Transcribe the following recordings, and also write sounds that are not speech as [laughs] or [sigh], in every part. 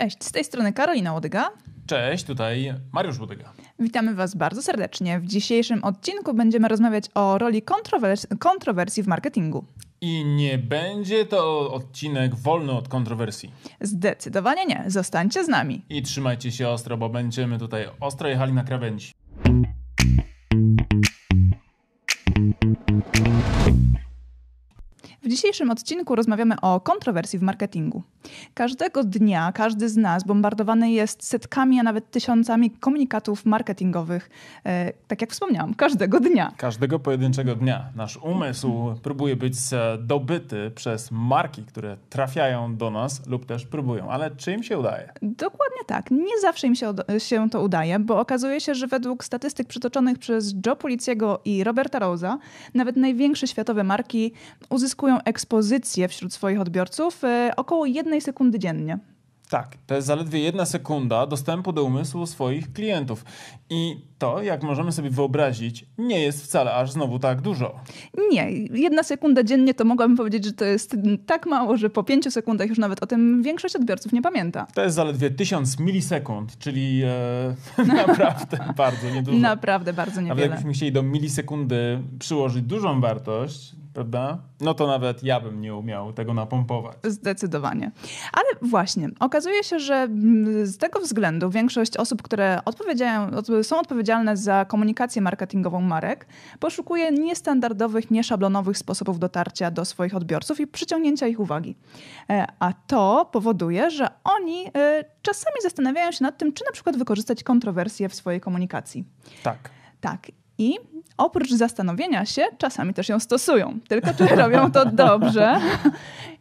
Cześć, z tej strony Karolina Łodyga. Cześć, tutaj Mariusz Łodyga. Witamy Was bardzo serdecznie. W dzisiejszym odcinku będziemy rozmawiać o roli kontrowers kontrowersji w marketingu. I nie będzie to odcinek wolny od kontrowersji. Zdecydowanie nie. Zostańcie z nami. I trzymajcie się ostro, bo będziemy tutaj ostro jechali na krawędzi. W dzisiejszym odcinku rozmawiamy o kontrowersji w marketingu. Każdego dnia każdy z nas bombardowany jest setkami, a nawet tysiącami komunikatów marketingowych. E, tak jak wspomniałam, każdego dnia. Każdego pojedynczego dnia nasz umysł próbuje być dobyty przez marki, które trafiają do nas lub też próbują. Ale czy im się udaje? Dokładnie tak. Nie zawsze im się, się to udaje, bo okazuje się, że według statystyk przytoczonych przez Joe Policiego i Roberta Rosa, nawet największe światowe marki uzyskują ekspozycję wśród swoich odbiorców e, około jednej sekundy dziennie. Tak, to jest zaledwie jedna sekunda dostępu do umysłu swoich klientów. I to, jak możemy sobie wyobrazić, nie jest wcale aż znowu tak dużo. Nie, jedna sekunda dziennie to mogłabym powiedzieć, że to jest tak mało, że po pięciu sekundach już nawet o tym większość odbiorców nie pamięta. To jest zaledwie tysiąc milisekund, czyli e, [laughs] naprawdę bardzo niedużo. Naprawdę bardzo niewiele. Nawet jakbyśmy chcieli do milisekundy przyłożyć dużą wartość, prawda? No to nawet ja bym nie umiał tego napompować. Zdecydowanie. Ale właśnie, okazuje się, że z tego względu większość osób, które odpowiedziają, są odpowiedzialne za komunikację marketingową marek, poszukuje niestandardowych, nieszablonowych sposobów dotarcia do swoich odbiorców i przyciągnięcia ich uwagi. E, a to powoduje, że oni e, czasami zastanawiają się nad tym, czy na przykład wykorzystać kontrowersje w swojej komunikacji. Tak. Tak. I oprócz zastanowienia się, czasami też ją stosują. Tylko czy robią to [laughs] dobrze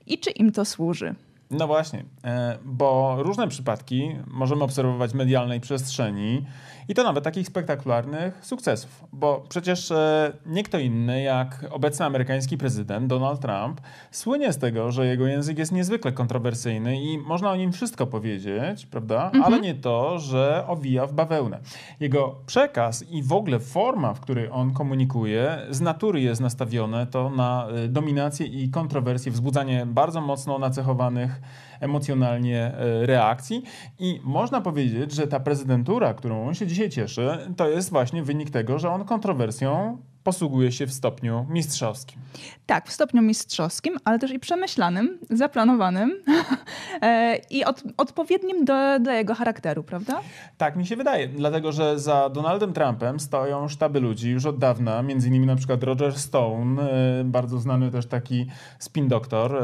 i czy im to służy. No właśnie, e, bo różne przypadki możemy obserwować w medialnej przestrzeni i to nawet takich spektakularnych sukcesów, bo przecież e, nie kto inny jak obecny amerykański prezydent Donald Trump słynie z tego, że jego język jest niezwykle kontrowersyjny i można o nim wszystko powiedzieć, prawda? Mhm. Ale nie to, że owija w bawełnę. Jego przekaz i w ogóle forma, w której on komunikuje, z natury jest nastawione to na e, dominację i kontrowersję, wzbudzanie bardzo mocno nacechowanych emocjonalnie e, reakcji. I można powiedzieć, że ta prezydentura, którą on się dzisiaj cieszy, to jest właśnie wynik tego, że on kontrowersją posługuje się w stopniu mistrzowskim. Tak, w stopniu mistrzowskim, ale też i przemyślanym, zaplanowanym [laughs] e, i od, odpowiednim do, jego charakteru, prawda? Tak, mi się wydaje, dlatego że za Donaldem Trumpem stoją sztaby ludzi już od dawna, między innymi na przykład Roger Stone, e, bardzo znany też taki spin doktor, e,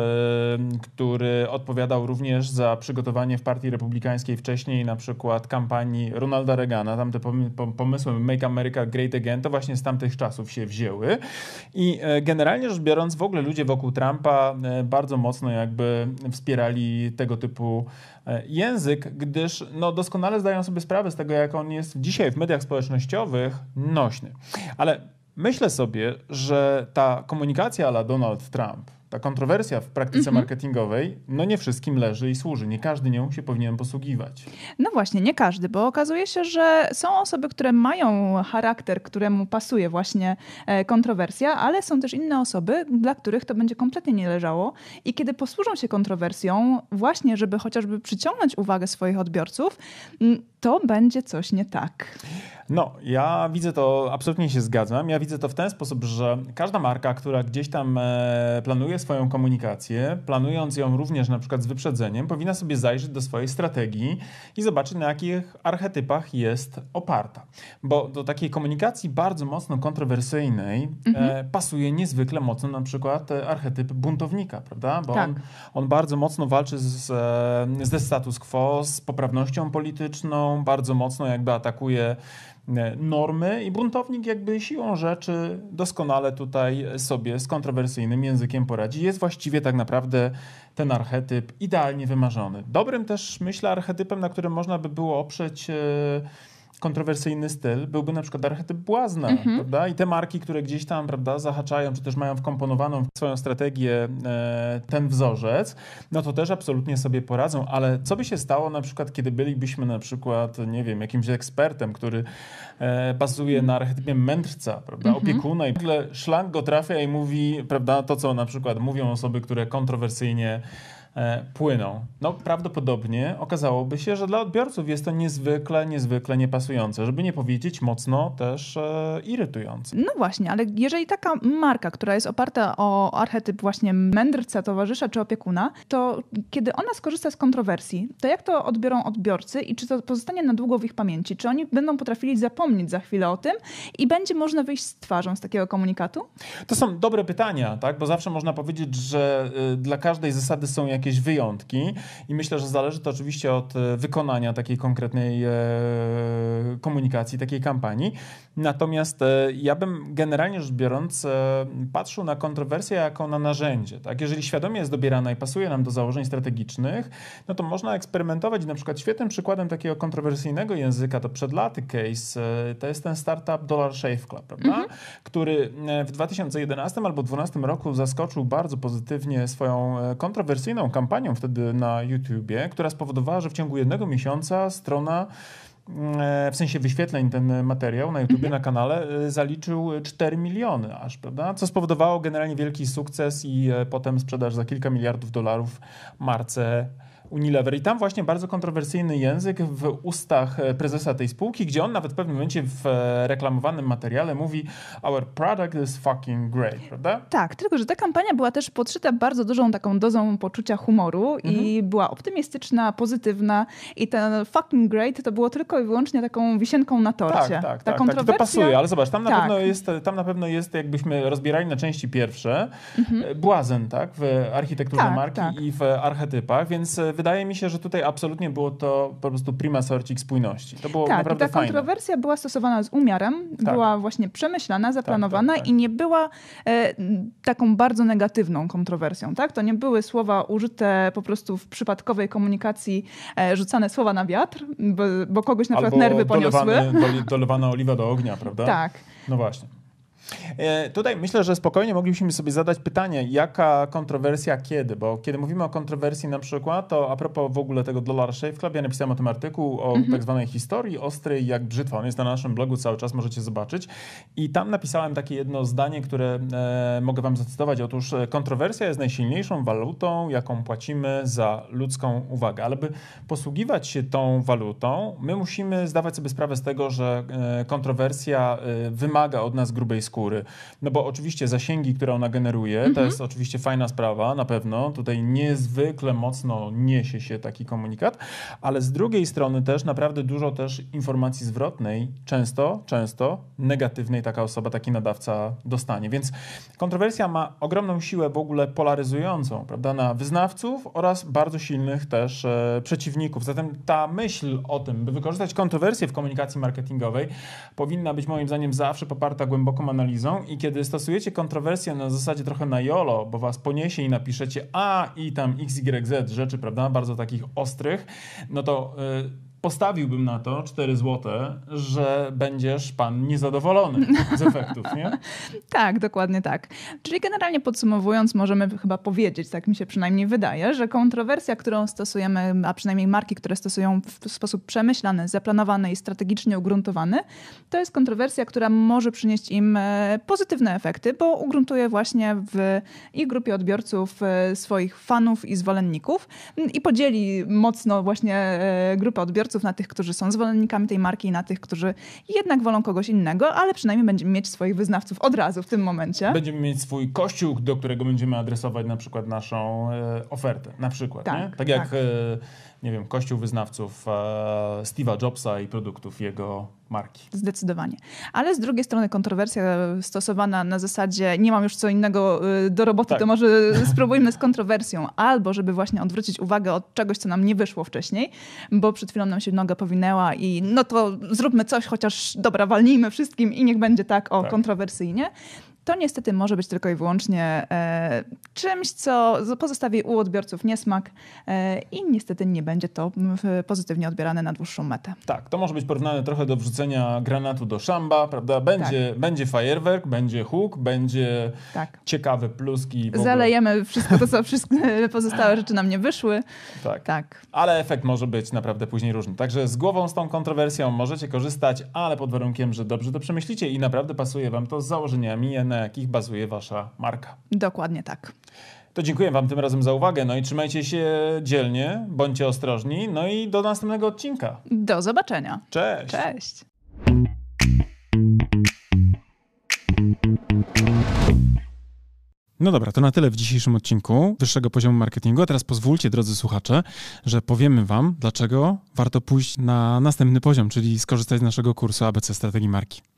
który odpowiadał również za przygotowanie w Partii Republikańskiej wcześniej na przykład kampanii Ronalda Reagana, tam te pomysły Make America Great Again, to właśnie z tamtych czasów się wzięły. I e, generalnie rzecz biorąc, w ogóle ludzie wokół Trumpa e, bardzo mocno jakby wspierali tego typu e, język, gdyż no, doskonale zdają sobie sprawę z tego, jak on jest dzisiaj w mediach społecznościowych nośny. Ale myślę sobie, że ta komunikacja ala Donald Trump, ta kontrowersja w praktyce mhm. marketingowej, no nie wszystkim leży i służy. Nie każdy nią się powinien posługiwać. No właśnie, nie każdy, bo okazuje się, że są osoby, które mają charakter, któremu pasuje właśnie e, kontrowersja, ale są też inne osoby, dla których to będzie kompletnie nie leżało. I kiedy posłużą się kontrowersją, właśnie, żeby chociażby przyciągnąć uwagę swoich odbiorców, to będzie coś nie tak. No, ja widzę to, absolutnie się zgadzam. Ja widzę to w ten sposób, że każda marka, która gdzieś tam e, planuje swoją komunikację, planując ją również na przykład z wyprzedzeniem, powinna sobie zajrzeć do swojej strategii i zobaczyć, na jakich archetypach jest oparta. Bo do takiej komunikacji bardzo mocno kontrowersyjnej mhm. e, pasuje niezwykle mocno na przykład archetyp buntownika, prawda? Bo tak. on, on bardzo mocno walczy z, e, ze status quo, z poprawnością polityczną, bardzo mocno jakby atakuje E, normy i buntownik jakby siłą rzeczy doskonale tutaj sobie z kontrowersyjnym językiem poradzi. Jest właściwie tak naprawdę ten archetyp idealnie wymarzony. Dobrym też myślę archetypem, na którym można by było oprzeć e, kontrowersyjny styl byłby na przykład archetyp błazna, mhm. prawda? I te marki, które gdzieś tam, prawda, zahaczają, czy też mają wkomponowaną w swoją strategię e, ten wzorzec, no to też absolutnie sobie poradzą, ale co by się stało na przykład, kiedy bylibyśmy na przykład, nie wiem, jakimś ekspertem, który e, bazuje na archetypie mędrca, prawda, mhm. opiekuna i w ogóle szlang go trafia i mówi, prawda, to co na przykład mówią osoby, które kontrowersyjnie płyną. No prawdopodobnie okazałoby się, że dla odbiorców jest to niezwykle, niezwykle niepasujące, żeby nie powiedzieć mocno też e, irytujące. No właśnie, ale jeżeli taka marka, która jest oparta o archetyp właśnie mędrca, towarzysza czy opiekuna, to kiedy ona skorzysta z kontrowersji, to jak to odbiorą odbiorcy i czy to pozostanie na długo w ich pamięci? Czy oni będą potrafili zapomnieć za chwilę o tym i będzie można wyjść z twarzą z takiego komunikatu? To są dobre pytania, tak? bo zawsze można powiedzieć, że y, dla każdej zasady są jakieś wyjątki i myślę, że zależy to oczywiście od y, wykonania takiej konkretnej e, komunikacji, takiej kampanii. Natomiast e, ja bym generalnie rzecz biorąc e, patrzył na kontrowersję jako na narzędzie. Tak? Jeżeli świadomie jest dobierana i pasuje nam do założeń strategicznych, no to można eksperymentować. Na przykład świetnym przykładem takiego kontrowersyjnego języka to przed laty case to jest ten startup Dollar Shave Club, prawda? Mhm. który w 2011 albo 2012 roku zaskoczył bardzo pozytywnie swoją e, kontrowersyjną kampanią wtedy na YouTubie, która spowodowała, że w ciągu jednego miesiąca strona e, w sensie wyświetleń ten materiał na YouTubie, na kanale e, zaliczył 4 miliony aż, prawda? Co spowodowało generalnie wielki sukces i potem sprzedaż za kilka miliardów dolarów marce Unilever. I tam właśnie bardzo kontrowersyjny język w ustach e, prezesa tej spółki, gdzie on nawet w pewnym momencie w e, reklamowanym materiale mówi Our product is fucking great, prawda? Tak, tylko że ta kampania była też podszyta bardzo dużą taką dozą poczucia humoru mhm. i była optymistyczna, pozytywna i ten fucking great to było tylko i wyłącznie taką wisienką na torcie. Tak, tak, Ta tak, kontrowersja... tak. to pasuje, ale zobacz, tam na, tak. pewno jest, tam na pewno jest, jakbyśmy rozbierali na części pierwsze, mhm. E, błazen, tak, w architekturze tak, marki tak. i w archetypach, więc wydaje mi się, że tutaj absolutnie było to po prostu prima sorcik spójności. To było tak, naprawdę ta fajne. kontrowersja była stosowana z umiarem, tak. była właśnie przemyślana, zaplanowana tak, tak, tak. i nie była e, taką bardzo negatywną kontrowersją. Tak? To nie były słowa użyte po prostu w przypadkowej komunikacji, e, rzucane słowa na wiatr, bo, bo kogoś na przykład Albo nerwy poniosły. Dolewany, dolewana oliwa do ognia, prawda? Tak. No właśnie. E, tutaj myślę, że spokojnie moglibyśmy sobie zadać pytanie, jaka kontrowersja kiedy, bo kiedy mówimy o kontrowersji na przykład, to a propos w ogóle tego Dollar Shave Club, ja napisałem o tym artykuł o mhm. tak zwanej historii ostrej jak brzytwa. On jest na naszym blogu cały czas, możecie zobaczyć. I tam napisałem takie jedno zdanie, które e, mogę wam zacytować. Otóż e, kontrowersja jest najsilniejszą walutą, jaką płacimy za ludzką uwagę. Ale by posługiwać się tą walutą, my musimy zdawać sobie sprawę z tego, że e, kontrowersja wymaga od nas grubej skóry skóry. No bo oczywiście zasięgi, które ona generuje, to mhm. jest oczywiście fajna sprawa, na pewno. Tutaj niezwykle mocno niesie się taki komunikat, ale z drugiej strony też naprawdę dużo też informacji zwrotnej, często, często negatywnej taka osoba, taki nadawca dostanie. Więc kontrowersja ma ogromną siłę w ogóle polaryzującą, prawda, na wyznawców oraz bardzo silnych też e, przeciwników. Zatem ta myśl o tym, by wykorzystać kontrowersję w komunikacji marketingowej, powinna być moim zdaniem zawsze poparta głęboką analizą analizą i kiedy stosujecie kontrowersję na zasadzie trochę na jolo, bo was poniesie i napiszecie a i tam xyz rzeczy, prawda, bardzo takich ostrych, no to... Yy, postawiłbym na to 4 złote, że będziesz pan niezadowolony z efektów, nie? [laughs] tak, dokładnie tak. Czyli generalnie podsumowując, możemy chyba powiedzieć, tak mi się przynajmniej wydaje, że kontrowersja, którą stosujemy, a przynajmniej marki, które stosują w sposób przemyślany, zaplanowany i strategicznie ugruntowany, to jest kontrowersja, która może przynieść im e, pozytywne efekty, bo ugruntuje właśnie w ich grupie odbiorców e, swoich fanów i zwolenników i podzieli mocno właśnie e, grupę odbiorców na tych, którzy są zwolennikami tej marki i na tych, którzy jednak wolą kogoś innego, ale przynajmniej będziemy mieć swoich wyznawców od razu w tym momencie. Będziemy mieć swój kościół, do którego będziemy adresować na przykład naszą e, ofertę. Na przykład, tak, nie? tak jak tak. E, nie wiem, kościół wyznawców e, Steve'a Jobsa i produktów jego marki. Zdecydowanie. Ale z drugiej strony kontrowersja stosowana na zasadzie nie mam już co innego y, do roboty, tak. to może [laughs] spróbujmy z kontrowersją. Albo żeby właśnie odwrócić uwagę od czegoś, co nam nie wyszło wcześniej, bo przed chwilą nam się noga powinęła i no to zróbmy coś, chociaż dobra, walnijmy wszystkim i niech będzie tak o tak. kontrowersyjnie to niestety może być tylko i wyłącznie e, czymś, co pozostawi u odbiorców niesmak e, i niestety nie będzie to pozytywnie odbierane na dłuższą metę. Tak, to może być porównane trochę do wrzucenia granatu do szamba, prawda? Będzie, tak. będzie fajerwerk, będzie huk, będzie tak. ciekawe pluski. Zalejemy wszystko to, co wszystkie [laughs] pozostałe rzeczy nam nie wyszły. Tak. tak. Ale efekt może być naprawdę później różny. Także z głową z tą kontrowersją możecie korzystać, ale pod warunkiem, że dobrze to przemyślicie i naprawdę pasuje wam to z założeniami na jakich bazuje wasza marka. Dokładnie tak. To dziękuję Wam tym razem za uwagę. No i trzymajcie się dzielnie, bądźcie ostrożni. No i do następnego odcinka. Do zobaczenia. Cześć. Cześć. No dobra, to na tyle w dzisiejszym odcinku wyższego poziomu marketingu. A teraz pozwólcie, drodzy słuchacze, że powiemy Wam, dlaczego warto pójść na następny poziom, czyli skorzystać z naszego kursu ABC Strategii Marki.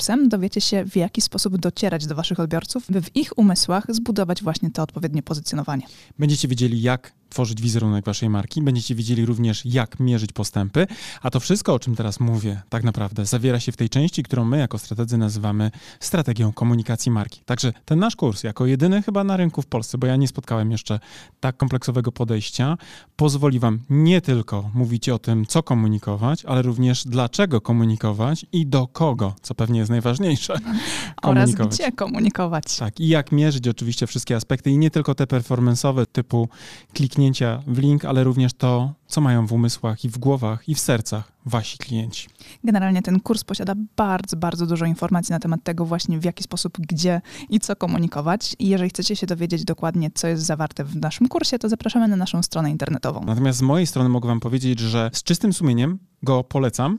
kursem dowiecie się, w jaki sposób docierać do Waszych odbiorców, by w ich umysłach zbudować właśnie to odpowiednie pozycjonowanie. Będziecie wiedzieli, jak tworzyć wizerunek waszej marki. Będziecie wiedzieli również, jak mierzyć postępy. A to wszystko, o czym teraz mówię, tak naprawdę zawiera się w tej części, którą my jako strategzy nazywamy strategią komunikacji marki. Także ten nasz kurs, jako jedyny chyba na rynku w Polsce, bo ja nie spotkałem jeszcze tak kompleksowego podejścia, pozwoli wam nie tylko mówić o tym, co komunikować, ale również dlaczego komunikować i do kogo, co pewnie jest najważniejsze. [laughs] Oraz gdzie komunikować. Tak, i jak mierzyć oczywiście wszystkie aspekty i nie tylko te performance'owe typu kliknięcia w link, ale również to, co mają w umysłach i w głowach i w sercach wasi klienci. Generalnie ten kurs posiada bardzo, bardzo dużo informacji na temat tego właśnie w jaki sposób, gdzie i co komunikować. I jeżeli chcecie się dowiedzieć dokładnie, co jest zawarte w naszym kursie, to zapraszamy na naszą stronę internetową. Natomiast z mojej strony mogę wam powiedzieć, że z czystym sumieniem go polecam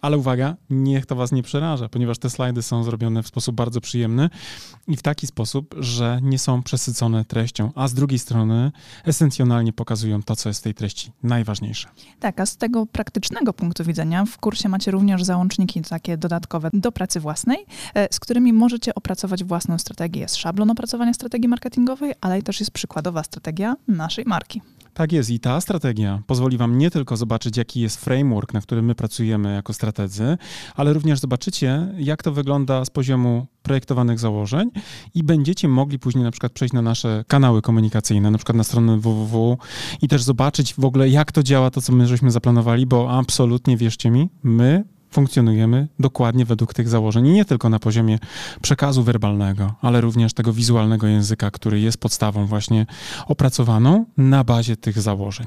Ale uwaga, niech to Was nie przeraża, ponieważ te slajdy są zrobione w sposób bardzo przyjemny i w taki sposób, że nie są przesycone treścią, a z drugiej strony esencjonalnie pokazują to, co jest w tej treści najważniejsze. Tak, a z tego praktycznego punktu widzenia w kursie macie również załączniki takie dodatkowe do pracy własnej, e, z którymi możecie opracować własną strategię. Jest szablon opracowania strategii marketingowej, ale też jest przykładowa strategia naszej marki. Tak jest i ta strategia pozwoli Wam nie tylko zobaczyć, jaki jest framework, na którym my pracujemy jako strategzy, ale również zobaczycie, jak to wygląda z poziomu projektowanych założeń i będziecie mogli później na przykład przejść na nasze kanały komunikacyjne, na przykład na stronę www i też zobaczyć w ogóle, jak to działa, to co my żeśmy zaplanowali, bo absolutnie, wierzcie mi, my funkcjonujemy dokładnie według tych założeń i nie tylko na poziomie przekazu werbalnego, ale również tego wizualnego języka, który jest podstawą właśnie opracowaną na bazie tych założeń.